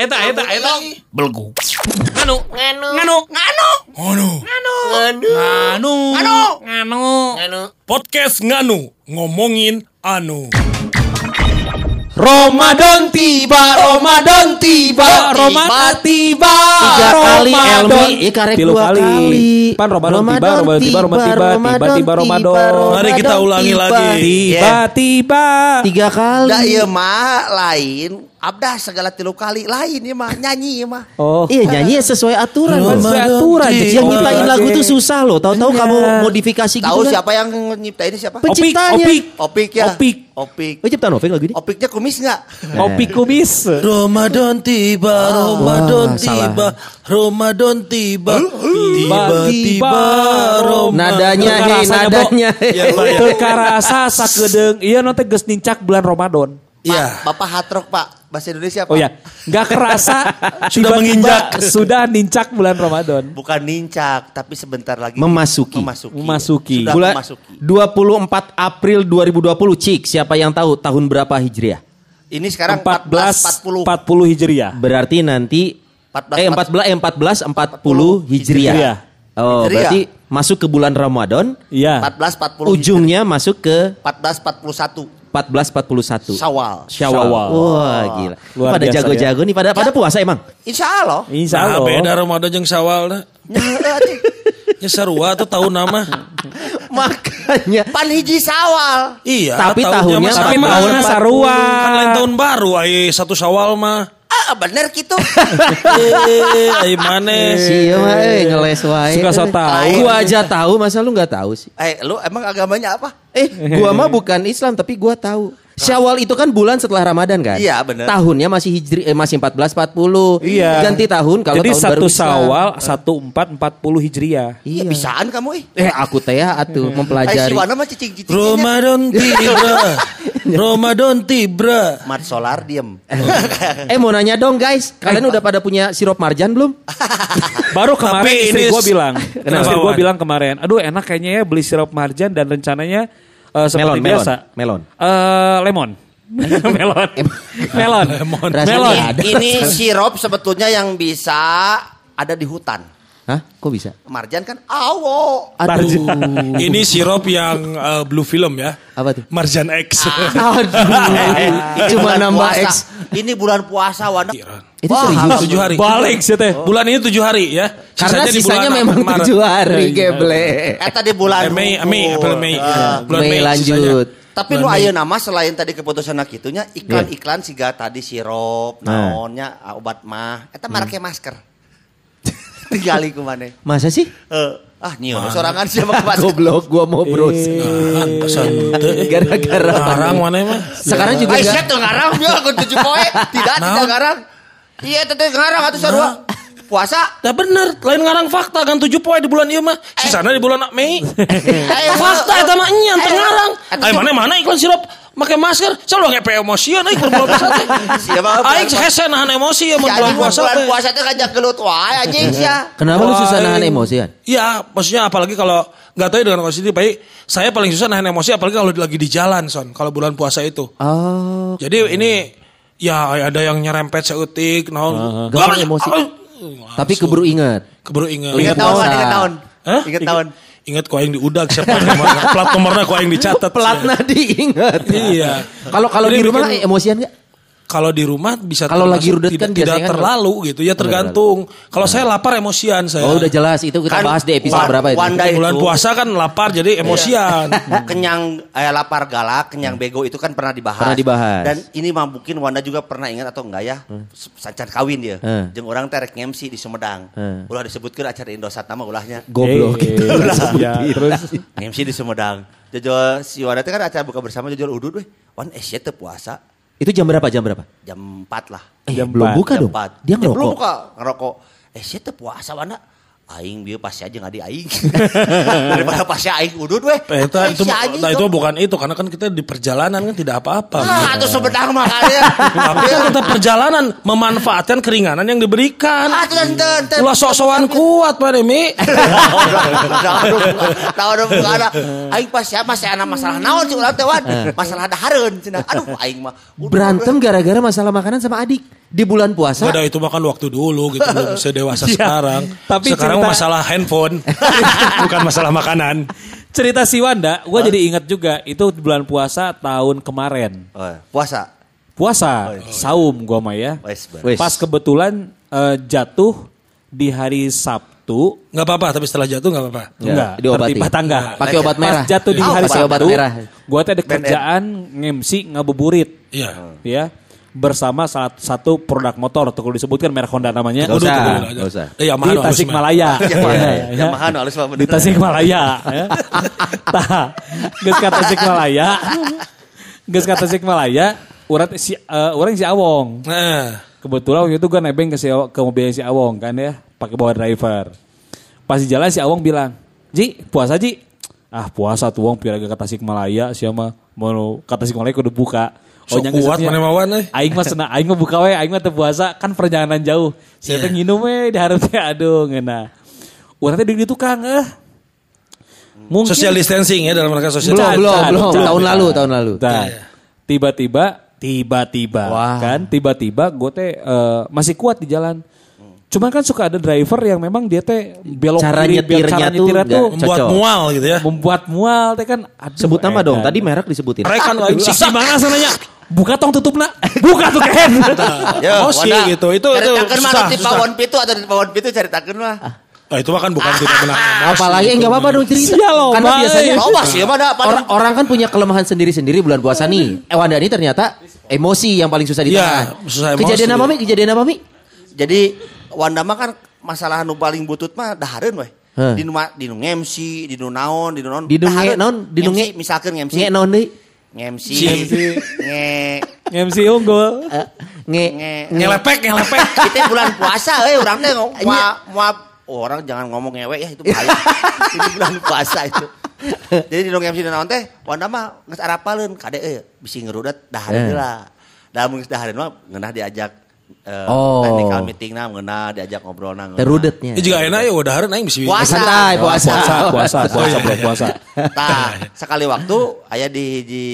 eta eta eta eta eta eta eta belgu. Nganu, nganu, nganu, nganu, nganu, nganu, nganu, nganu, Podcast nganu ngomongin anu. Ramadan tiba, Ramadan tiba, Ramadan tiba. Tiga kali. Elmi, iya karek Tilu dua kali. Pan Ramadan tiba, Ramadan tiba, Ramadan tiba, tiba-tiba Ramadan. Mari kita ulangi lagi. Tiba-tiba. Tiga kali. Da ieu mah lain abdah segala tilu kali lain ieu mah nyanyi ieu mah Oh. Iya nyanyi sesuai aturan. Kan sesuai aturan. Yang Cik. nyiptain lagu tuh susah loh. Tahu-tahu Iya. kamu modifikasi gitu tahu kan. siapa yang nyiptain ini siapa Opik, Penciptanya. opik. Opik ya Opik. Opik Oh ciptaan Novik lagu ini? Opiknya kumis nggak Opik kumis. Ramadan tiba, Ramadan Wah, salah. tiba, Ramadan tiba, tiba-tiba Ramadan. Nadanya hei, nadanya. hei. Ya, Pak, ya. Teu karasa sakedeung. Iya nanti geus nincak bulan Ramadan. Iya. Bapak hatrok pak bahasa Indonesia pak Oh ya, nggak kerasa Sudah menginjak. sudah nincak bulan Ramadan. bukan nincak tapi sebentar lagi Memasuki. memasuki Memasuki. sudah Bulan memasuki 24 April 2020 Cik, siapa yang tahu tahun berapa Hijriah? ini sekarang 14 14 40 40 Hijriah. Berarti nanti 14, eh 14 eh 14 40 Hijriah. Hijriah. Oh, Hijriah. berarti masuk ke bulan Ramadan, Iya. 14 40 ujungnya masuk ke 14 41 1441. Syawal Syawal. Wah, gila. Luar pada jago-jago nih pada pada puasa emang. Insya Allah Insya Nah, Allah. beda Ramadan jeung Syawal dah. Ya sarua tuh tahun nama. Makanya pan hiji Syawal Iya, Tapi tahunnya- Tapi sama. tahunnya sarua. Kan lain tahun baru ai satu Syawal mah. Ah bener gitu Eh, ai maneh. Sia mah eh ngeles wae. Suka so tahu. Gua aja tahu, masa lu nggak tahu sih? eh lu emang agamanya apa Eh, gua mah bukan Islam tapi gua tahu. Syawal itu kan bulan setelah Ramadan kan? Iya, bener. Tahunnya masih hijri eh, masih 1440. Iya. Ganti tahun kalau Jadi tahun satu baru Islam. Sawal, satu empat empat puluh Hijriah. Iya. bisaan kamu eh Eh, aku teh ya atuh Eh, mempelajari. si mah cicing Ramadan tiba. Ramadan tiba. Mat solar diem Eh mau nanya dong guys, kalian udah pada punya sirup marjan belum? Baru kemarin Tapi istri ini- gue bilang, Kenapa, istri gue bilang kemarin, aduh enak kayaknya ya beli sirup marjan dan rencananya eh, seperti Melon, melon, biasa. melon. Eh, lemon. melon. melon. Lemon. Rasanya Melon. ada. ini sirup sebetulnya yang bisa ada di hutan Hah? Kok bisa? marjan kan awo Aduh. Ini sirup yang eh, blue film ya. Apa tuh? Marjan X. Aduh. Cuma bulan nambah puasa. X. ini bulan puasa Wana Itu Wah, serius. tujuh hari. Balik sih teh. Bulan ini tujuh hari ya. Karena di sisanya bulan memang Maret. tujuh hari, Iya, geble. Eta di bulan Eh, Mei. Mei, April, Mei. Ah. Ya, bulan Mei Mei lanjut. Tapi nu aya nama selain tadi keputusan kitunya iklan-iklan siga tadi sirup, Nah. naonnya ah, obat mah, eta marake masker. Tinggali ku maneh. Masa sih? Eh, ah nyiun sorangan siapa ke masker. Goblok gua mau browsing. Pesan teh. Gara-gara Larang mana mah? Sekarang juga Ay, enggak. siap tuh ngarang dia aku tujuh poe. Tidak, tidak ngarang. Iya, teteh ngarang atuh sarua. Puasa. Dah bener, lain ngarang fakta kan tujuh poin di bulan ieu mah. Sisana di bulan Mei. Eh, fakta eta mah nya Eh, ngarang. Ai mana mana iklan sirup make masker, selalu ngepe emosian euy keur bulan puasa teh. Siapa? Aing hese nahan emosi ya mun Si bulan anjing puasa bulan puasa teh ngajak gelut wae anjing sia. Kenapa lu susah nahan emosian? Iya, maksudnya apalagi kalau nggak tahu ya dengan kondisi baik, saya paling susah nahan emosi apalagi kalau lagi di jalan son, kalau bulan puasa itu. Oh, Jadi ini ya ada yang nyerempet seutik, naon. Gampang emosi. tapi keburu ingat. keburu ingat. Ingat tahun kan, ingat tahun. Hah? Ingat tahun. Ingat kau yang diudag siapa nomornya, plat nomornya kau yang dicatat. Pelatna diingat. Iya. Kalau kalau di rumah bikin- emosian enggak? Kalau di rumah bisa Kalau lagi rudet tidak, kan tidak kan- terlalu gitu ya tergantung. Kalau saya lapar emosian saya. Oh, udah jelas itu kita bahas di episode berapa itu. Wanda itu bulan puasa kan lapar jadi emosian. kenyang eh, lapar galak, kenyang bego itu kan pernah dibahas. Pernah dibahas. Dan ini mah mungkin Wanda juga pernah ingat atau enggak ya? Sancan kawin dia. Hmm. Jeung orang terek MC di Sumedang. Hmm. Ulah disebutkeun acara Indosat nama ulahnya. Goblok Eh, gitu. ya, terus MC di Sumedang. Jojol si Wanda teh kan acara buka bersama jojol udud weh. Wan eh sia teu puasa Itu jam berapa? Jam berapa? jam 4 lah. Eh, Jam belum buka jam dong. 4. Dia Belum ngerokok. buka, ngerokok. Eh sia teu puasa Wanda. Aing bieu pasti aja nggak di aing. Daripada pasti aing udut weh. Eh, Itu, itu, nah, itu bukan itu karena kan kita di perjalanan kan tidak apa-apa. Ah, itu sebentar makanya. Tapi kan tetap perjalanan memanfaatkan keringanan yang diberikan. Ah, ten ten ten. Ulah sok-sokan kuat Pak Demi. Tahu dong ada. Aing pas ya masih ada masalah naon sih ulah teh wan. Masalah dahareun cenah. Aduh aing mah. Udah, Berantem gara-gara masalah makanan sama adik di bulan puasa. Gak ada itu makan waktu dulu gitu belum sedewasa Iya. sekarang. Tapi sekarang cerita- masalah handphone bukan masalah makanan. Cerita si Wanda, gue jadi ingat juga itu bulan puasa tahun kemarin. Oh, puasa. Puasa, saum gue mah ya. Pas kebetulan eh, jatuh di hari Sabtu. Nggak apa-apa tapi setelah jatuh nggak apa-apa. Ya, Enggak, diobati. tertiba tangga. Pakai obat merah. Pas jatuh di Oh, hari Sabtu, obat merah. gue teh ada kerjaan ngemsi ngabuburit. Iya. Ya, bersama salah satu produk motor, tuh kalau disebutkan merek Honda namanya. Gak usah, gak usah. Eh, Yamaha di Tasikmalaya. mah. Yamaha, Ya, ya. Yamaha no, halus mah bener. Di Tasikmalaya. ya. Tah, geus ka Tasikmalaya. Geus ka Tasikmalaya, urang si eh, urang si Awong. Nah, Kebetulan waktu itu gue nebeng ke, si, ke mobilnya si Awong kan ya, pakai bawa driver. Pas di jalan si Awong bilang, Ji, puasa Ji. Ah puasa tuh Wong biar agak ke Tasikmalaya siapa mau ke Tasikmalaya kudu buka. Sok nya kuat geusnya, mana mawan, eh. Aing mah senang, aing mah buka we, aing mah puasa kan perjalanan jauh. Saya Iya. teh nginum we di hareup teh aduh ngeuna. Urang teh di tukang eh. Mungkin social distancing ya dalam rangka social Belum, Can, belum, belum. can. Tahun lalu, tahun lalu. Nah, tiba-tiba, tiba-tiba, Wah. kan, tiba-tiba gue teh eh, masih kuat di jalan. Cuman kan suka ada driver yang memang dia teh belok Cara kiri, biar nyetirnya cara tuh nyetirnya nggak tuh membuat Cocok. mual gitu ya. membuat mual teh kan. aduh, Sebut nama dong. edan. Tadi merek disebutin. Rekan lain sisa. gimana sananya? Buka tong tutup nak. Buka tuh Ken. Yo, Emosi Wanda, gitu. Itu- itu susah, di pawon pitu atau di pawon pitu ceritakeun mah. Oh, itu mah kan bukan tidak benar. Apalagi enggak apa-apa dong cerita. Sia loh, Karena biasanya. Loba sih mah da orang orang kan punya kelemahan sendiri-sendiri bulan puasa nih. Eh Wanda ini ternyata emosi yang paling susah ditahan. Iya, susah emosi. Kejadian apa Mi? Kejadian apa Mi? Jadi Wanda mah kan masalah nu paling butut mah dahareun weh. Di nu di nu ngemsi, di nu naon, di nu naon. Di nu naon, di nu misalkan ngemsi. Nge naon deui? Ngemsi. Ngemsi. Nge MC unggul. Eh, Nge nge Ngelepek, ngelepek. Kita bulan puasa eh orang teh ngomong ma- maaf oh, orang jangan ngomong ngewe ya itu bahaya. Ini bulan puasa itu. Jadi di ngemsi di naon teh Wanda mah geus arapaleun kade eh bisi ngerudat dahareun Eh. lah. Da mun geus dahareun mah ngeunah diajak eh, Oh. technical meeting nah ngeunah diajak ngobrol nah. ngeunah. terudetnya. Ini juga enak ya udah hari aing bisa. Puasa. Santai, puasa. Puasa, puasa, puasa, belum puasa. Tah, sekali waktu aya di di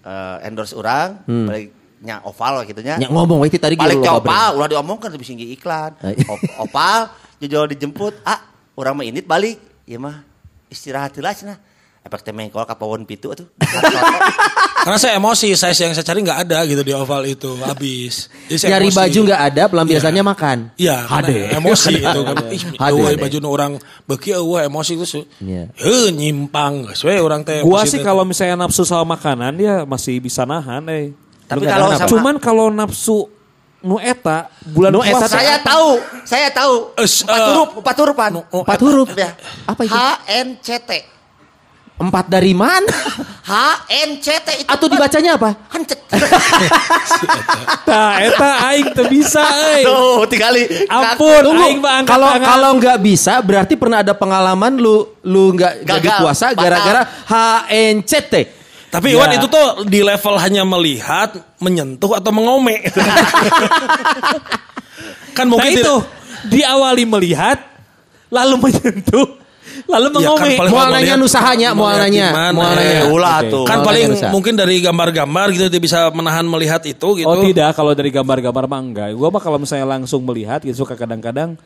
eh, endorse orang Hmm. balik nya oval gitu nya. Nya ngomong we tadi Balik ke opal, udah diomongkan lebih tinggi iklan. Op- opal, jujur dijemput, ah, orang mah init balik. Ya mah, istirahat lah cenah. Efek mengkol ka pawon pitu atuh. Karena saya emosi, size yang saya cari nggak ada gitu di oval itu, habis. Jadi saya Nyari emosi. baju nggak ada, pelampiasannya makan. Iya, karena emosi itu kan. Ih, Hade. eueuh, baju orang beki eueuh emosi geus. Iya. Heuh nyimpang geus we urang teh. Gua sih kalau misalnya nafsu sama makanan ya masih bisa nahan eh. Tapi Lu kalau sama- cuman kalau nafsu nu eta bulan Nu eta puasa saya tahu, saya tahu. Empat eh, huruf, empat hurupan. Empat huruf. Ya. Apa itu? H N C T. Empat dari mana? H N C T itu. Atau dibacanya apa? hancet. Tah, eta aing teu bisa euy. Tuh, tiga kali. Ampun, Tunggu, aing mah kalau kalau nggak bisa berarti pernah ada pengalaman lu lu nggak jadi puasa gara-gara HNCT. Tapi Ya. Iwan itu tuh di level hanya melihat, menyentuh atau mengome. kan Nah mungkin itu tidak- diawali melihat lalu menyentuh lalu Ya, kan mengome. paling- Mual Kalau nanya lihat- nusahanya, mau nanya. Ulah Oke. tuh. kan paling nanya nusa. mungkin dari gambar-gambar gitu dia bisa menahan melihat itu gitu. Oh tidak, kalau dari gambar-gambar mah enggak. Gua mah kalau misalnya langsung melihat gitu suka kadang-kadang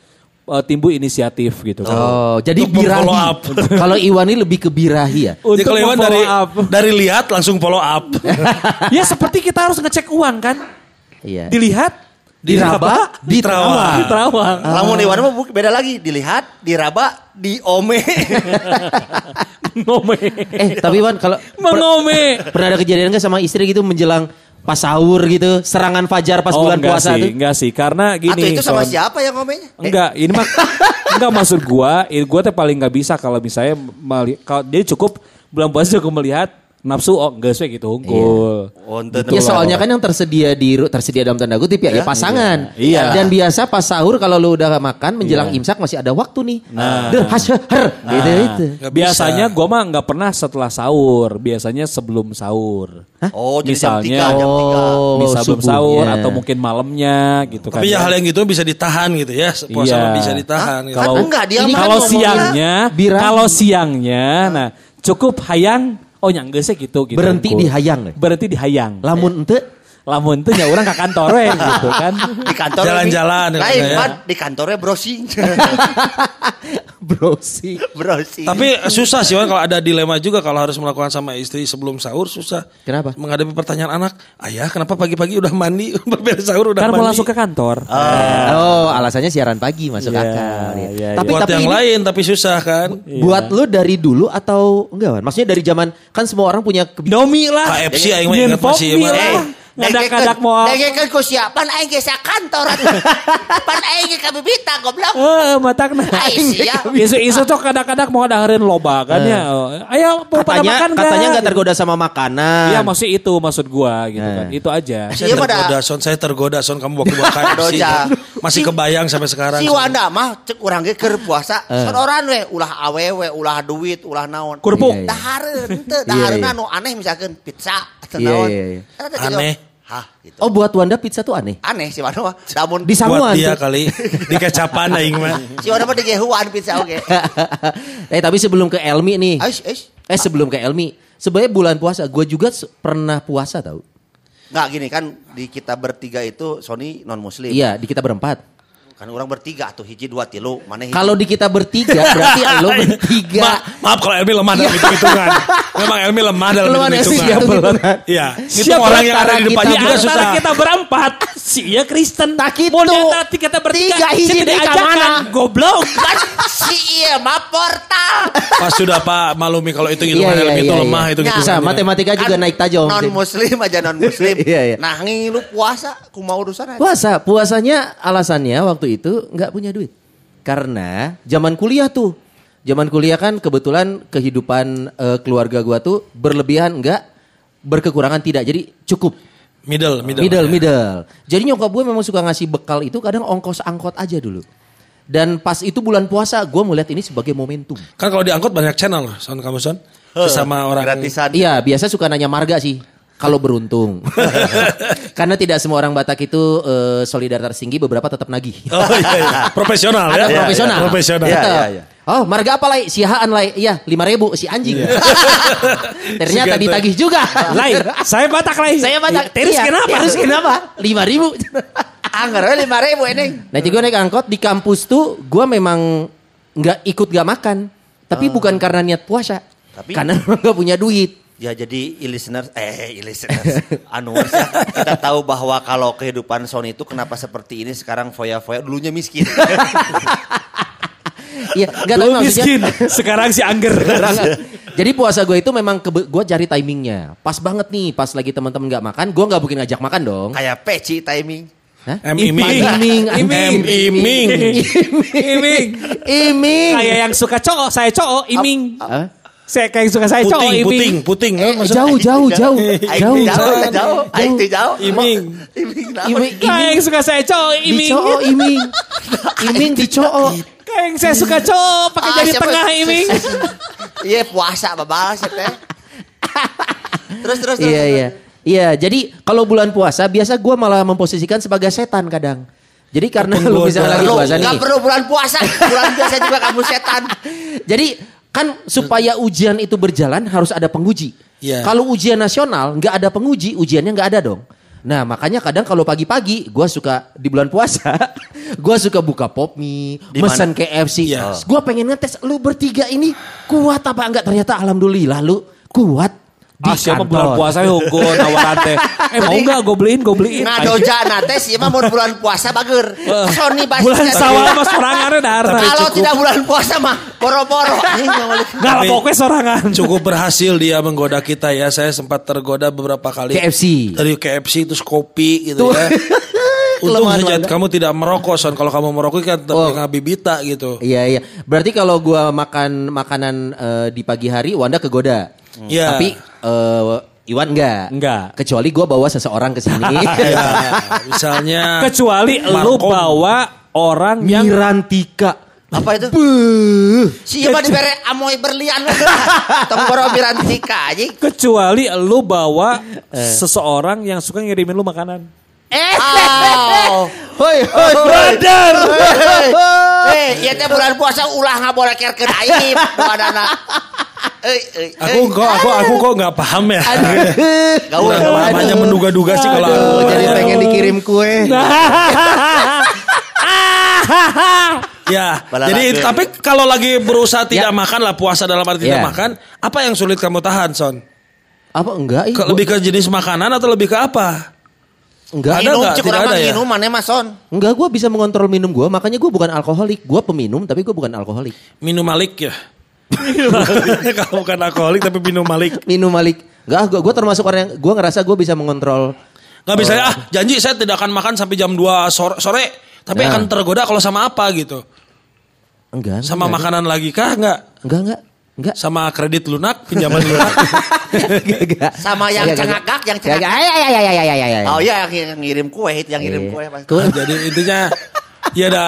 eh, timbul inisiatif gitu. Oh, jadi Untuk birahi. Kalau Iwan ini lebih ke birahi ya. Jadi Untuk kalau Iwan dari up. dari lihat langsung follow up. ya seperti kita harus ngecek uang kan. Iya. Dilihat, Diraba, diterawang. diterawang. Lamun di warna mah beda lagi. Dilihat, diraba, diome. Mengome. Eh, tapi Iwan kalau per- Mengome. pernah ada kejadian nggak sama istri gitu menjelang pas sahur gitu, serangan fajar pas bulan Oh, enggak puasa sih, tuh? enggak sih. Karena gini. Atau itu sama Son. siapa yang ngomenya? Eh, Enggak, ini mah enggak maksud gua, ini gua tuh paling nggak bisa kalau misalnya kalau dia cukup bulan puasa cukup melihat nafsu oh geus we gitu unggul. Oh, ente Ya soalnya kan yang tersedia di tersedia dalam tanda kutip ya, ya pasangan. Iya. Dan biasa pas sahur kalau lu udah makan menjelang imsak masih ada waktu nih. Nah. Der hasher gitu itu. Nggak bisa. Biasanya gua mah nggak pernah setelah sahur, biasanya sebelum sahur. Oh, jadi jam Misalnya, tiga, jam tiga. Oh, Bisa sebelum subuhnya. sahur atau mungkin malamnya gitu kan. Tapi ya hal yang gitu bisa ditahan gitu ya. Puasa Iya. mah bisa ditahan. gitu. Kalau Kan enggak, dia kalau siangnya, kalau siangnya, nah cukup hayang, oh nyanggesnya gitu, gitu. Berhenti di hayang? Berhenti di hayang. Lamun ente Lamun tuh ya orang ke kantor we, gitu kan. Di kantor Jalan-jalan, Lain ya. Pan, di kantornya browsing. browsing. browsing. Tapi susah sih kalau ada dilema juga kalau harus melakukan sama istri sebelum sahur susah. Kenapa? Menghadapi pertanyaan anak, ayah kenapa pagi-pagi udah mandi, beres sahur udah Kan mandi. mau langsung ke kantor. Oh, alasannya siaran pagi masuk Iya, akal. ya. iya, tapi Buat tapi yang ini lain tapi susah kan. buat lu dari dulu atau enggak? Maksudnya dari zaman kan semua orang punya Domi lah. KFC aing mah ingat masih lah. Ngadak-ngadak mau. Dengekeun ku sia, pan aing ge kantor. Pan aing ka bibita goblok. Eh, matakna. Aing. Isu-isu tuh kadang-kadang mau dahareun loba kan ya. Ayo mau pada katanya makan katanya nggak? nggak tergoda sama makanan. Iya maksud itu maksud gua gitu kan. Itu aja. Iya, Saya tergoda, pada- Son. Saya tergoda, Son. Kamu bawa bawa KFC. Doja. Masih kebayang sampai sekarang. Si. Wanda mah cek urang ge keur puasa. Sonoran we ulah awewe, ulah duit, ulah naon. Kurpuk. Iya, iya. Dahareun Iya, teu, dahareun anu aneh misalkan pizza atau Iya, naon. iya, iya. Aneh. Hah, gitu. Oh buat Wanda pizza tuh aneh. Aneh si Wanda mah. Namun Di Buat Samuan dia tuh. kali. Di kecapan aing mah. si Wanda mah digehuan pizza oge. eh tapi sebelum ke Elmi nih. Ais, ais. Eh sebelum ke Elmi. Sebenarnya bulan puasa. Gue juga pernah puasa tau. Nggak gini kan di kita bertiga itu Sony non muslim. Iya di kita berempat. Kan orang bertiga tuh hiji dua tilu mana hiji. Kalau di kita bertiga berarti lo bertiga. Ma- maaf kalau Elmi lemah dalam hitung-hitungan. Memang Elmi lemah dalam Lemah hitung-hitungan. Iya. Itu Siapa orang yang ada di depannya kita juga Antara susah. kita berempat, si iya Kristen. Tak gitu. Mau nyata kita bertiga, Tiga hiji di ajakan. Goblok. Kan si iya mah portal. Pas sudah Pak malumi kalau itu Iya, hitungan iya, Elmi itu iya, lemah iya. itu Bisa, matematika juga naik tajam. Non muslim aja non muslim. Iya, iya. Nah ngilu puasa kumaha urusan. Puasa, puasanya alasannya waktu itu nggak punya duit. Karena zaman kuliah tuh, zaman kuliah kan kebetulan kehidupan eh, keluarga gua tuh berlebihan enggak, berkekurangan tidak. Jadi cukup. Middle, middle. Middle, middle. Jadi nyokap gue memang suka ngasih bekal itu kadang ongkos angkot aja dulu. Dan pas itu bulan puasa, gue melihat ini sebagai momentum. Kan kalau diangkut banyak channel Son kamu Son. Sesama orang gratisan. Iya, biasa suka nanya marga sih. Kalau beruntung. Karena tidak semua orang Batak itu eh, solidaritas tinggi, beberapa tetap nagih. Oh iya, iya. Profesional Ada ya. profesional. Profesional. Iya, iya, iya. Oh, marga apa lai? Sihaan lai. Iya, lima ribu si anjing. Ternyata Si ditagih juga. Lain, saya Batak lain. Saya Batak. Terus Iya, kenapa? Terus kenapa? Lima ribu. Anggar lima ribu ini. Nah, jadi gue naik angkot di kampus tuh, gue memang nggak ikut gak makan. Tapi bukan karena niat puasa. Tapi- karena nggak punya duit. Ya jadi listeners, eh listeners, ya, kita tahu bahwa kalau kehidupan Sony itu kenapa seperti ini sekarang foya-foya dulunya miskin. Iya, nggak tahu Dulu maksudnya. miskin, sekarang si Angger. Jadi puasa gue itu memang gue cari timingnya. Pas banget nih, pas lagi teman-teman nggak makan, gue nggak mungkin ngajak makan dong. Kayak peci timing. Hah? M iming. Iming, M iming. Iming. Iming. Kayak yang suka cowok, saya cowok, iming. Hah? Saya kayak suka saya cowok, Puting, puting, puting. Eh, jauh, jauh, jauh, jauh, jauh, jauh, teh jauh. Iming. Iming Kayak yang suka saya cowok, di iming. cowok, iming, iming di cowok. Kayak yang saya suka cowok, pakai Ah, jari tengah, iming. Iya puasa babal sih teh. Terus terus terus. Iya, iya, iya. Jadi kalau bulan puasa biasa gue malah memposisikan sebagai setan kadang. Jadi karena lu misalnya lagi puasa nih. perlu bulan puasa, bulan biasa juga kamu setan. Jadi kan supaya ujian itu berjalan harus ada penguji. Iya. Kalau ujian nasional nggak ada penguji, ujiannya nggak ada dong. Nah makanya kadang kalau pagi-pagi gue suka di bulan puasa, gue suka buka pop mie, mesen KFC. Iya. Gue pengen ngetes lu bertiga ini kuat apa enggak? Ternyata alhamdulillah lu kuat di Ah, siapa bulan puasa yuk, gue nawaran teh. Eh mau nggak gue beliin, gue beliin. Ngadoja nate sih mah mau bulan puasa bager. Sony pasti. Bulan sawal mas sorangan darah. Kalau tidak bulan puasa mah boro-boro. Lah pokoknya sorangan. Cukup berhasil dia menggoda kita ya. Saya sempat tergoda beberapa kali. KFC. Dari KFC terus kopi gitu ya. Untung saja kamu tidak merokok Son. Kalau kamu merokok kan tetap Oh. ngabibita gitu. Iya iya. Berarti kalau gua makan makanan eh, di pagi hari, Wanda kegoda. Iya. Tapi eh, Iwan enggak. Enggak. Kecuali gue bawa seseorang ke sini. Ya, misalnya Kecuali lu Markom. bawa orang yang Mirantika. Apa itu? Si Iba dibere amoy berlian. Tonggoro mirantika anjing. kecuali lu bawa seseorang yang suka ngirimin lu makanan. Oh. Hoi, hoi, Brother. Eh, iya teh bulan puasa ulah nggak aib badanna. Eh, eh, Aku kok aku aku kok nggak paham ya. gaul. Hanya menduga-duga sih kalau aku. Jadi pengen dikirim kue. Ya, Balala jadi tapi kalau lagi berusaha tidak Ya. makan lah puasa dalam arti tidak Ya. makan, apa yang sulit kamu tahan, Son? Apa enggak? Ke, lebih ke jenis makanan atau lebih ke apa? enggak. Ada Minum nggak? cek Tidak ada ya? minum mana mah son. Enggak, gue bisa mengontrol minum gue. Makanya gue bukan alkoholik. Gue peminum, tapi gue bukan alkoholik. Minum malik ya. kalau bukan alkoholik tapi minum malik. Minum Malik. Enggak, gue, gue termasuk orang yang gue ngerasa gue bisa mengontrol. Nggak bisa ah janji saya tidak akan makan sampai jam 2 sore, sore tapi Nah. akan tergoda kalau sama apa gitu. Enggak. Sama enggak. makanan lagi kah enggak? Enggak, enggak. Enggak. Sama kredit lunak, pinjaman lunak. Enggak, enggak. Sama yang Enggak, enggak. cengakak, yang Enggak, cengakak. enggak. Ay, ay, ay, ay, ay, ay, ay. Oh iya yang, yang ngirim kue, itu yang ngirim Iya. kue. pasti. Kue. jadi intinya ya ada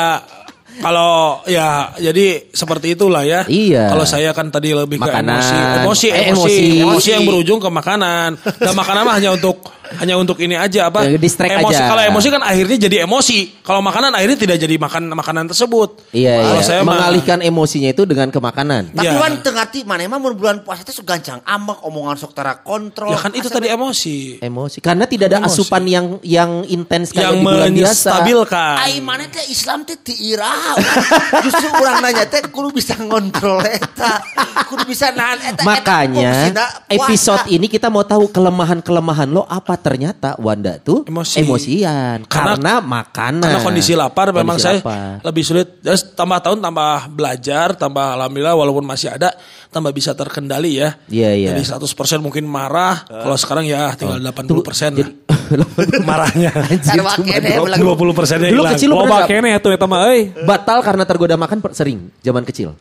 kalau ya jadi seperti itulah ya. Iya. Kalau saya kan tadi lebih ke Makanan. emosi, emosi, Eh, emosi, emosi. emosi, yang berujung ke makanan. Dan makanan mah hanya untuk hanya untuk ini aja apa? Ya, distract emosi. aja. Kalau emosi kan akhirnya jadi emosi. Kalau makanan akhirnya tidak jadi makan makanan tersebut. Iya, Kalau iya. saya mah- Mengalihkan emosinya itu dengan ke makanan. Tapi Iya. Wan tengah ti mana emang bulan puasa itu gancang ambak omongan sok tara kontrol. Ya kan itu tadi emosi. Emosi. Karena tidak ada Emosi. asupan yang yang intens kayak yang di bulan biasa. menstabilkan. Ai mana teh Islam teh ti irah. Justru orang nanya teh kudu bisa ngontrol eta. Kudu bisa nahan eta. eta Makanya puasa. episode ini kita mau tahu kelemahan-kelemahan lo apa ternyata Wanda tuh Emosi. emosian Karena- karena, makanan. Karena kondisi lapar memang Kondisi saya lapar. lebih sulit. Terus tambah tahun tambah belajar, tambah alhamdulillah walaupun masih ada tambah bisa terkendali ya. Iya, iya. Jadi 100% mungkin marah, kalau sekarang ya tinggal 80% Tunggu, lah. marahnya. Sarwa kene belag- 20 persennya Dulu kecil lu pernah kene atuh eta mah euy. batal karena tergoda makan sering zaman kecil.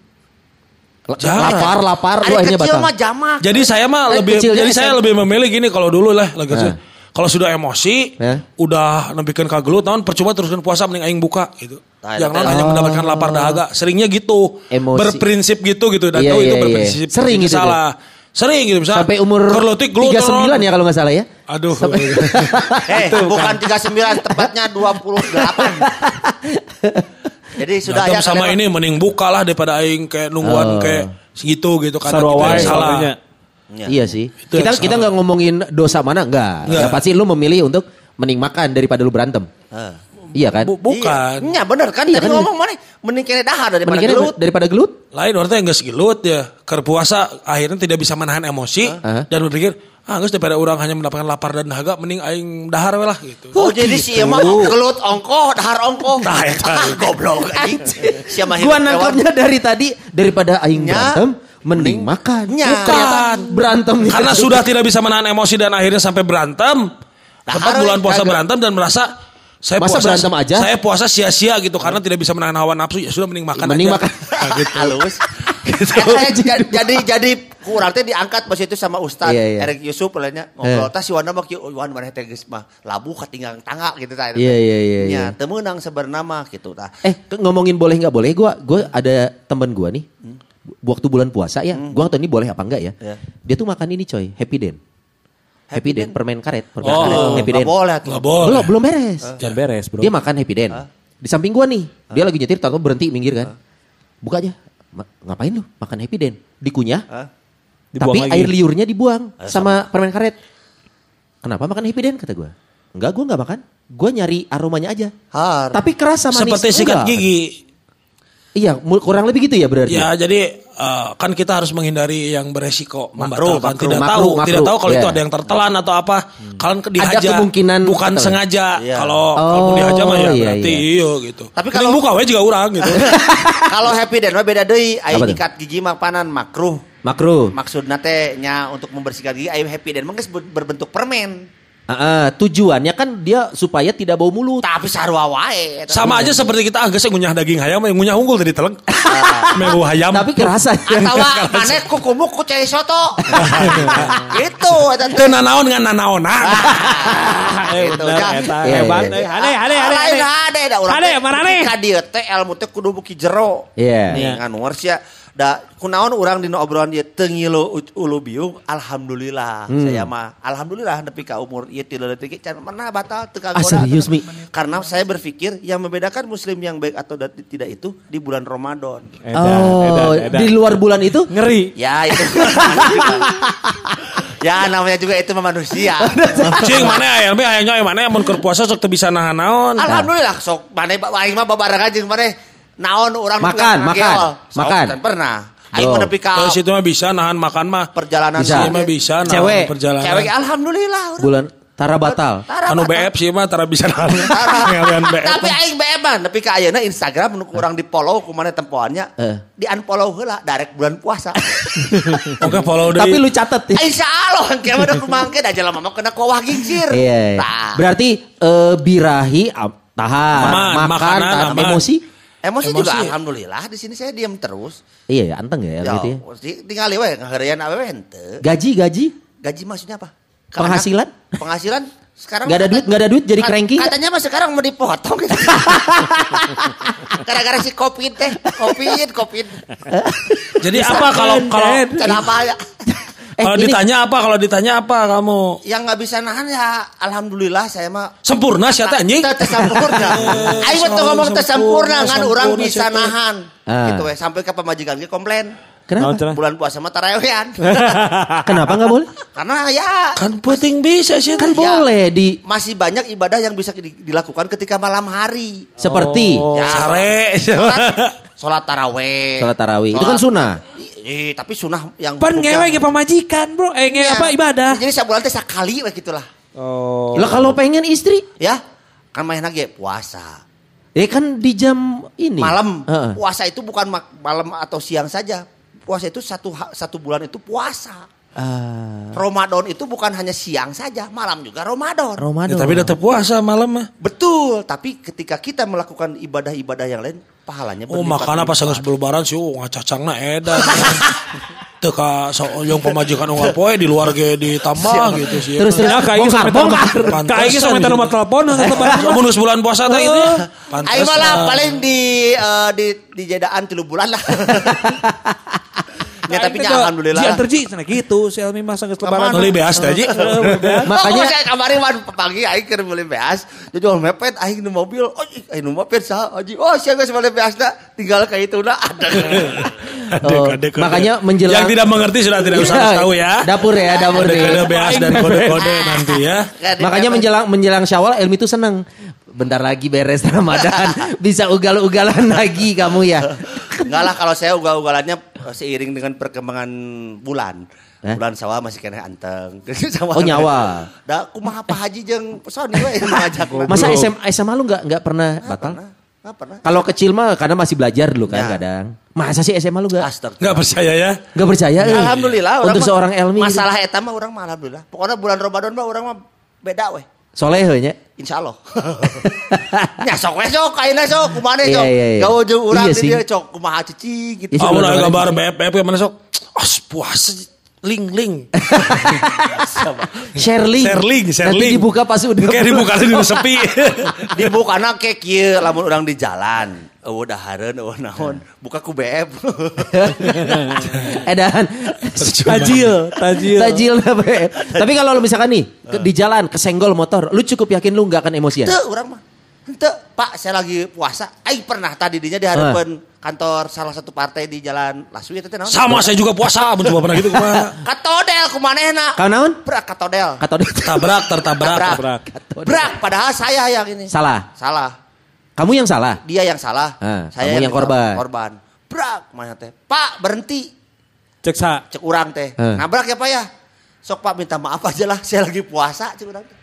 Jarang. Lapar, lapar, lu akhirnya batal. mah jamak. Jadi saya mah lebih jadi saya lebih memilih gini kalau dulu lah lagi Nah. Kalau sudah emosi, Ya. udah nempikeun kagelut tahun percuma teruskan puasa mending aing buka gitu. Nah, Jangan itu- hanya mendapatkan lapar dahaga. Seringnya gitu. Emosi. Berprinsip gitu gitu dan Iya, tahu itu iya, iya. berprinsip. Sering Jadi gitu, salah. Sering gitu misalnya. Sampai umur gelut, 39 ya kalau nggak salah ya. Aduh. Eh, bukan 39 tepatnya 28. Jadi sudah Sudah ya sama ini mending buka lah daripada aing kayak nungguan Oh. kayak segitu gitu kan. Sarua Kita yang salah. soalnya. Ya. Iya sih. Itu kita kita nggak ngomongin dosa mana enggak. Nggak. Ya, pasti lu memilih untuk mending makan daripada lu berantem. Ah. Iya kan? Bu- bukan. Iya bener kan Iya tadi kan? ngomong mana mending kene dahar daripada Mending gelut. daripada gelut. Lain orang yang gak segilut ya. Ker puasa akhirnya tidak bisa menahan emosi Hah? dan berpikir ah geus daripada orang hanya mendapatkan lapar dan dahaga mending aing dahar we lah gitu. Oh, jadi si emang gelut ongko, dahar ongko. Tah, eta. Goblok anjing. Si emang Gua nangkapnya dari tadi daripada aing berantem mending makan. Nya. Ternyata berantem. Karena sudah tidak bisa menahan emosi dan akhirnya sampai berantem. Dahar, bulan puasa kagak. berantem dan merasa saya Masa puasa berantem aja? Saya puasa sia-sia gitu karena tidak bisa menahan hawa nafsu ya sudah mending makan Mending aja. makan. Nah, gitu. halus. Gitu. Eta jadi jadi jadi kurang teh diangkat pas itu sama Ustad Iya, iya. Erik Yusuf lainnya ngobrol tah si Wanda mah kieu oh, Wan mana teh geus mah labu katinggalan tangga gitu tah. Iya, iya, iya, iya. Nya teu meunang sebenarnya mah gitu tah. Eh, ngomongin boleh nggak boleh, gua gua ada temen gua nih. Waktu bulan puasa ya, gua nggak tahu ini boleh apa enggak ya. Ya. Dia tuh makan ini coy, Happy Den. Happy, Happy Den, permen karet, permen Oh, karet, Happy Den. Enggak boleh boleh. Belum, belum beres. Jangan beres, Bro. Dia makan Happy Den. Di samping gua nih, dia lagi nyetir, tahu berhenti minggir kan. Buka aja. Ma- ngapain lu makan Happy Den? Dikunyah. Dibuang tapi lagi. air liurnya dibuang sama permen karet. Kenapa makan Happy Den kata gua? Enggak, gua nggak makan. Gua nyari aromanya aja. Har. Tapi kerasa manis. Seperti sikat Enggak. gigi. Iya, kurang lebih gitu ya berarti. Ya jadi eh, kan kita harus menghindari yang beresiko membatalkan. makruh, tidak makruh, tahu, makruh. tidak tahu kalau Iya. itu ada yang tertelan atau apa. Kalian ke dihaja. Ada kemungkinan bukan tertelan. sengaja. Iya. Kalau Oh, kalau dihaja mah ya iya, berarti iya. iya gitu. Tapi kalau- buka we juga orang gitu. Kalau happy den mah beda deui, tuh? nyikat gigi mah panan makruh. Makruh. Maksudna teh nya untuk membersihkan gigi aya happy den mah berbentuk permen. Ah, ah, tujuannya kan dia supaya tidak bau mulut. Tapi sarua wae. Sama aja seperti kita agak ngunyah daging hayam, ngunyah unggul tadi teleng. Melu hayam. Tapi kerasa. Atau mana kukumu ku cai soto. Gitu. eta teh. Teu nanaon ngan nanaonan. Eh, Gitu, bener, ya. eta. Iya, Hebat. iya. eh. Hade, hade, hade, Lain hade. hade da urang. Hade, teh. marane. Ka dieu teh ilmu teh kudu buki jero. Iya. Nih nganu sia da kunaon urang dina obrolan ieu teu ngilu u- ulu biung alhamdulillah. Hmm. Saya mah alhamdulillah nepi ka umur ieu 3 detik can pernah batal teu Ah kagoda. serius Mi? Karena saya berpikir yang membedakan muslim yang baik atau da- tidak itu di bulan Ramadan. Edan, Oh, edan, edan. di luar bulan itu? Ngeri. Ya itu. ya namanya juga itu manusia. Cing mana aya mah aya nyoy mana mun keur puasa sok teu bisa nahan naon. Alhamdulillah sok mana aing mah babarengan jeung mana naon urang Makan, makan, makan. kan pernah. Aing Bro. mah nepi ka Terus itu mah bisa nahan makan mah. perjalanan Bisa. Ieu mah bisa nahan Cewek. perjalanan. Cewek alhamdulillah urang. Bulan Tara batal. Tara Anu batal. BF sih mah tara bisa nahan. Tara. Ngalian BF. Tapi aing BF mah nepi ka ayeuna Instagram nu kurang di-follow ku mana tempoannya. Eh. Di unfollow heula darek bulan puasa. Oke follow deui. Tapi lu catet ya. Insya Allah kieu mah kumangke da jelema mah kena kawah gingsir. Iya. iya. Tah. Berarti eh, birahi tahan, makan, emosi. Emosi, Emosi. juga alhamdulillah di sini saya diam terus. Iya, ya, anteng ya, Ya, gitu ya. di- tinggal we ngaheureun awewe henteu. Gaji, gaji, Gaji maksudnya apa? Penghasilan? Penghasilan sekarang Nggak ada duit, nggak ada duit, jadi cranky? Katanya mah sekarang mau dipotong gitu. Gara-gara si Covid teh, Covid, Covid. Jadi apa kalau kalau Kenapa ya? Eh, kalau ditanya apa kalau ditanya apa kamu Yang nggak bisa nahan ya alhamdulillah saya mah sempurna sih anjing. Teu sempurna. Aing mah tuh ngomong teu sempurna ngan Sempurna, orang sempurna, bisa nahan. Ah. Gitu we sampai ke pemajikan ge komplain. Kenapa? Bulan puasa mah tarawehan. Kenapa nggak boleh? Karena ya Kan penting bisa sih. Kan Ya. boleh di masih banyak ibadah yang bisa di- dilakukan ketika malam hari. seperti Oh. Ya. Sare. Sholat, sholat taraweh. sholat tarawih. Itu kan sunnah. Eh, tapi sunah yang Pan ngewe ge pamajikan, Bro. Eh nge Iya. apa ibadah. Jadi sebulan teh sekali we gitulah. Oh. Lah kalau pengen istri, Ya. Kan main lagi puasa. eh kan di jam ini. Malam. Heeh. Puasa itu bukan malam atau siang saja. Puasa itu satu satu bulan itu puasa. Ah, Ramadan itu bukan hanya siang saja, malam juga Ramadan. Ya, Ramadan. tapi tetap puasa malam mah. Betul, tapi ketika kita melakukan ibadah-ibadah yang lain, pahalanya Oh makanya pas geus lebaran sih oh ngacacangna edan. Teu ka yang pemajikan unggal poe di luar ge ditambah gitu sih. Terus terus Ya kayak bongkar, sampai telepon. Kayak sampai nomor telepon Lamun geus bulan puasa teh gitu. Ayo malah paling di eh, di di jedaan tilu bulan lah. ya tapi nya alhamdulillah. Ji antar ji cenah gitu si Elmi mah geus lebaran. Beli beas teh Ji. Makanya- saya kemarin wan pagi aing keur beli beas, jadi jual mepet aing nu mobil, oh ih, aing nu moped saha aji. Oh sia geus beli beas da, tinggal ka itu da ada. Oh, makanya menjelang- Yang tidak mengerti sudah tidak usah Iya, tahu ya. Dapur ya, dapur nih. beas dan kode-kode nanti ya. Makanya menjelang menjelang Syawal Elmi itu seneng. Bentar lagi beres Ramadan, bisa ugal-ugalan lagi kamu ya. Enggak lah kalau saya ugal-ugalannya seiring dengan perkembangan bulan. Eh? Bulan sawah masih kena anteng. Oh, nyawa. Da kumaha Pak Haji jeung Sony we ngajak. Masa SM, SMA lu nggak nggak pernah batal? Enggak pernah. Kalau kecil mah karena masih belajar dulu kan Ya. kadang. Masa sih SMA lu nggak Astagfirullah. Nggak percaya ya. nggak percaya? eh? Alhamdulillah Untuk seorang Elmi. gitu. Masalah eta mah orang mah alhamdulillah. Pokoknya bulan Ramadan mah orang mah beda weh. Soleh we nya. Insya Allah. ya sok weh sok kaina sok kumane Iya, sok. iya, iya. Gawe jeung urang Iya sih. dia sok kumaha cici gitu. Iya, Ah, udah gambar BF ke mana sok? As puasa ling ling. Sharing. Sharing, Nanti sharing. dibuka pas udah. Kayak dibuka di sepi. Dibukana ke kieu lamun urang di jalan. Oh dahareun oh naon. Buka ku BF. Edan. Tajil, tajil. Tajil apa ya? Tapi kalau lu misalkan nih ke- di jalan kesenggol motor, lu cukup yakin lu nggak akan emosian? Teu urang mah. Teu, Pak, saya lagi puasa. Aing pernah tadi dinya di hadapan kantor salah satu partai di Jalan Laswi itu teh naon? Sama saya juga puasa, mencoba pernah gitu kumaha. Katodel kumanehna. Kau naon? Brak katodel. Kata dia Tabrak tertabrak. Tabrak. Tabrak. Brak, padahal saya yang ini. salah. Salah. Kamu yang salah. Dia yang salah. Ah, kamu yang korban. Korban. Brak, mana teh? Pak, berhenti. Cek sa. Cek urang teh. Ah. Nabrak ya, Pak ya? Sok Pak minta maaf aja lah, saya lagi puasa cek urang teh.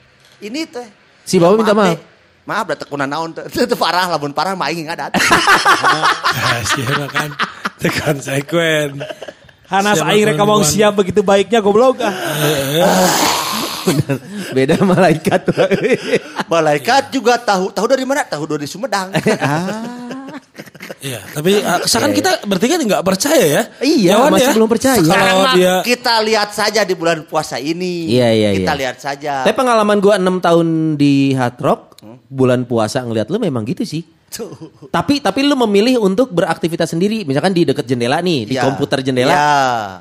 Ini teh. Si Bapak minta maaf? teh. Maaf, udah tekunan naon teh. Itu parah, lamun parah mah aing ngadat. Siapa kan? Tekan sekuen. Hanas aing rek ngomong siap begitu baiknya goblok ah. Beda malaikat. Malaikat juga tahu tahu dari mana? Tahu dari Sumedang. ah. Iya, tapi uh, sekarang kita bertiga nggak percaya ya. Iya, Yawan masih belum percaya. Kalau Sekarang mah dia kita lihat saja di bulan puasa ini. Iya, iya, Kita iya. lihat saja. Tapi pengalaman gua 6 tahun di Hard Rock, bulan puasa ngeliat lu memang gitu sih. Tapi tapi lu memilih untuk beraktivitas sendiri, misalkan di deket jendela nih, di Iya. komputer jendela. Iya.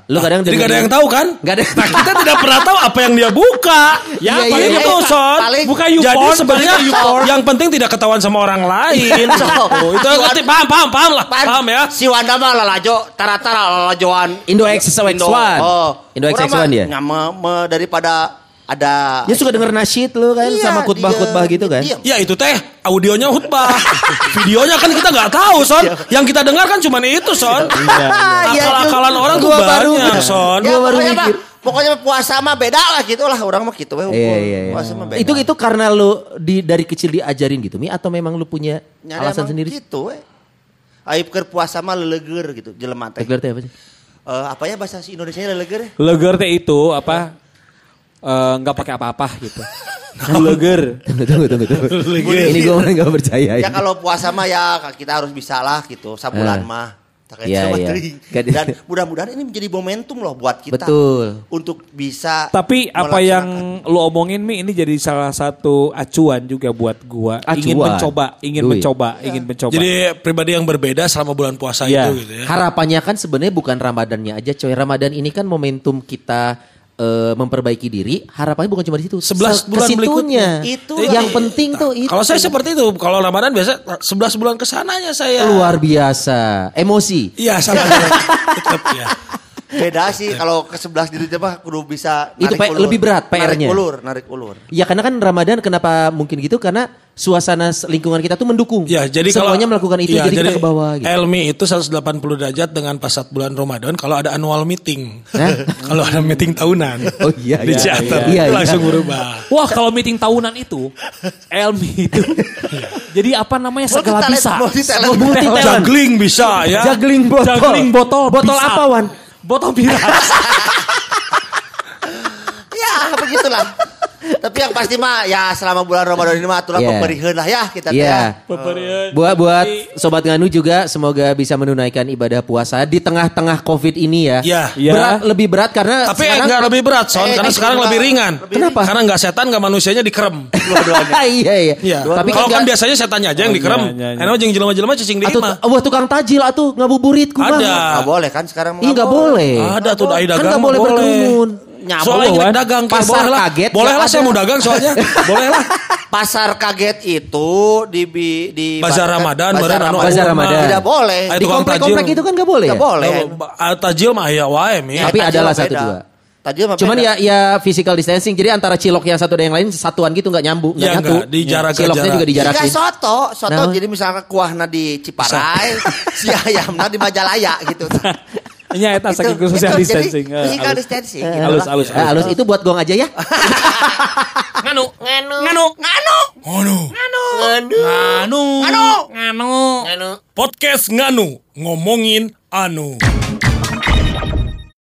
Lu kadang jadi gak ada yang tahu kan? Nggak ada. Nah, kita tidak pernah tahu apa yang dia buka. Ya, Iya, paling iya, itu, iya. Son. Paling- Buka Jadi YouPorn, sebenarnya YouPorn. yang penting tidak ketahuan sama orang lain. So, Oh, itu ngerti, paham, paham, paham lah, Pan, paham ya. Si Wanda mah lalajo, tara-tara lalajoan. Indo XX1. Indo Orang XX1 mah dia. nyama me- daripada ada Dia suka denger nasyid lu kan Iya, sama khutbah-khutbah gitu kan. dia- Ya itu teh audionya khutbah. Videonya kan kita nggak tahu, Son. Yang kita dengar kan cuma itu, Son. Iya, Akal-akalan itu- orang tuh gua baru- banyak, Son. Ya, Gua baru pokoknya mah, mikir. pokoknya puasa mah beda lah gitu lah orang mah gitu we. Iya, iya, iya. Puasa mah beda. Itu itu karena lu di dari kecil diajarin gitu Mi atau memang lu punya Nyari alasan emang sendiri? Gitu we. Aib keur puasa mah leleger gitu jelema teh. Regular teh apa sih? Eh, apa ya bahasa Indonesia leleger ya? Leger teh itu apa? Eh, nggak pakai apa-apa gitu. Leger. Tunggu tunggu tunggu tunggu. Ini gue nggak percaya. Ya kalau puasa mah ya kita harus bisa lah gitu sabulan Ah. mah. Iya, iya. teuing. Kan- Dan mudah-mudahan ini menjadi momentum loh buat kita. Betul. Untuk bisa Tapi apa yang lu omongin Mi ini jadi salah satu acuan juga buat gua. Ingin Acuan. mencoba, ingin Duit. mencoba, ingin mencoba. Jadi pribadi yang berbeda selama bulan puasa Iya. itu gitu ya. Harapannya kan sebenarnya bukan Ramadannya aja coy. Ramadan ini kan momentum kita eh, memperbaiki diri. Harapannya bukan cuma di situ. 11 Se- bulan ke situnya. Itu yang lah. penting tuh itu. Kalau saya seperti itu, kalau Ramadan biasa 11 bulan ke sananya saya. luar biasa. Emosi. Iya sama Tetap ya. Beda sih kalau ke 11 diri mah kudu bisa Itu narik P- ulur. lebih berat PR-nya. Narik ulur, narik ulur. Ya karena kan Ramadan kenapa mungkin gitu karena suasana lingkungan kita tuh mendukung. Ya, jadi kalau semuanya melakukan itu Iya, jadi, kita ke bawah gitu. Elmi itu 180 derajat dengan pas saat bulan Ramadan kalau ada annual meeting. kalau ada meeting tahunan. Oh iya, Di iya, Ciater. iya, iya. langsung berubah. Wah kalau meeting tahunan itu, Elmi itu, jadi apa namanya segala bisa. multi-talent. Multi-talent. Juggling bisa ya. Juggling botol. Juggling botol. Botol bisa. apa Wan? Botol bira. Ya, begitulah. Tapi yang pasti mah ya selama bulan Ramadan ini mah atulah Iya. pemberian lah ya kita teh Iya. ya. Buat buat sobat nganu juga semoga bisa menunaikan ibadah puasa di tengah-tengah Covid ini ya. Iya. Iya. Berat lebih berat karena Tapi sekarang enggak lebih berat, Son. Eh, karena sekarang lebih ringan. lebih Kenapa? Karena enggak setan, enggak manusianya dikerem. iya iya. Iya. Tapi kalau kan enggak- biasanya setannya aja yang Oh, dikerem. iya, iya, iya. Enak jeung jelema-jelema cicing di Atuh, imah. wah tukang tajil atuh ngabuburit kumaha. Ada. Nggak boleh kan sekarang Iya nggak boleh. Ada tuh dai dagang. Kan nggak mah boleh berkerumun. Nyambung, Soalnya kita dagang Pasar boleh lah. kaget Boleh nggak lah saya ada. mau dagang soalnya. boleh lah. Pasar kaget itu di di, di Bazar Ramadan, Bazar Ramadan. Bazar Ramadan. Tidak boleh. Ayo, Di tukang komplek-komplek tajil. itu kan nggak boleh. Tidak ya? boleh. Oh, Tajil mah ya wae. Tapi adalah satu dua. Tajil mah Cuman beda. ya ya physical distancing. Jadi antara cilok yang satu dan yang lain satuan gitu nggak nyambung, nggak Ya, nyatu. nggak, dijarak- Ciloknya jarak. juga Jika dijarakin. soto, soto Nah. jadi misalnya kuahna di Ciparai, si ayamna di Majalaya gitu. Nya eta saking Itu- social itu jadi distancing. Eh, Physical halus. distancing. Eh, gitu halus, halus, Eh, halus itu buat gong aja ya. Nganu. Nganu. Nganu. Nganu. Nganu. Nganu. Nganu. Podcast Nganu ngomongin anu.